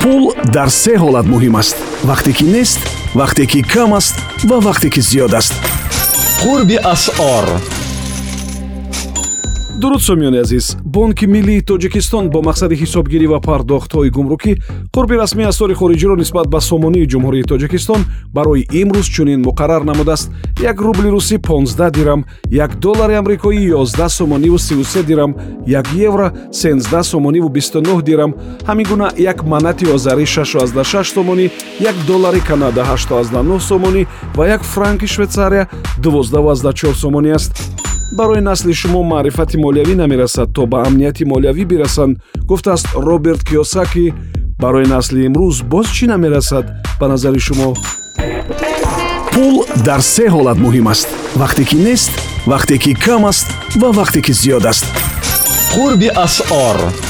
пул дар се ҳолат муҳим аст. Вақте ки нест вақте ки кам аст ва вақте ки зиёд аст. Қурби асъор дуруд сомиёни азиз бонки миллии тоҷикистон бо мақсади ҳисобгирӣ ва пардохтҳои гумрукӣ қурби расмии асъори хориҷиро нисбат ба сомонии ҷумҳурии тоҷикистон барои имрӯз чунин муқаррар намудааст. Як рубли русӣ 15 дирам як доллари амрикоӣ 11 сомониву 33 дирам як евро 13 сомониву 29 дирам. Ҳамин гуна як манати озарӣ 66 сомонӣ як доллари канада 89 сомонӣ ва як франки швейтсария 124 сомонӣ аст барои насли шумо маърифати молиявӣ намерасад то ба амнияти молиявӣ бирасанд гуфтааст роберт киосаки барои насли имрӯз боз чӣ намерасад ба назари шумо? Пул дар се ҳолат муҳим аст. Вақте ки нест вақте ки кам аст ва вақте ки зиёд аст. Қурби асъор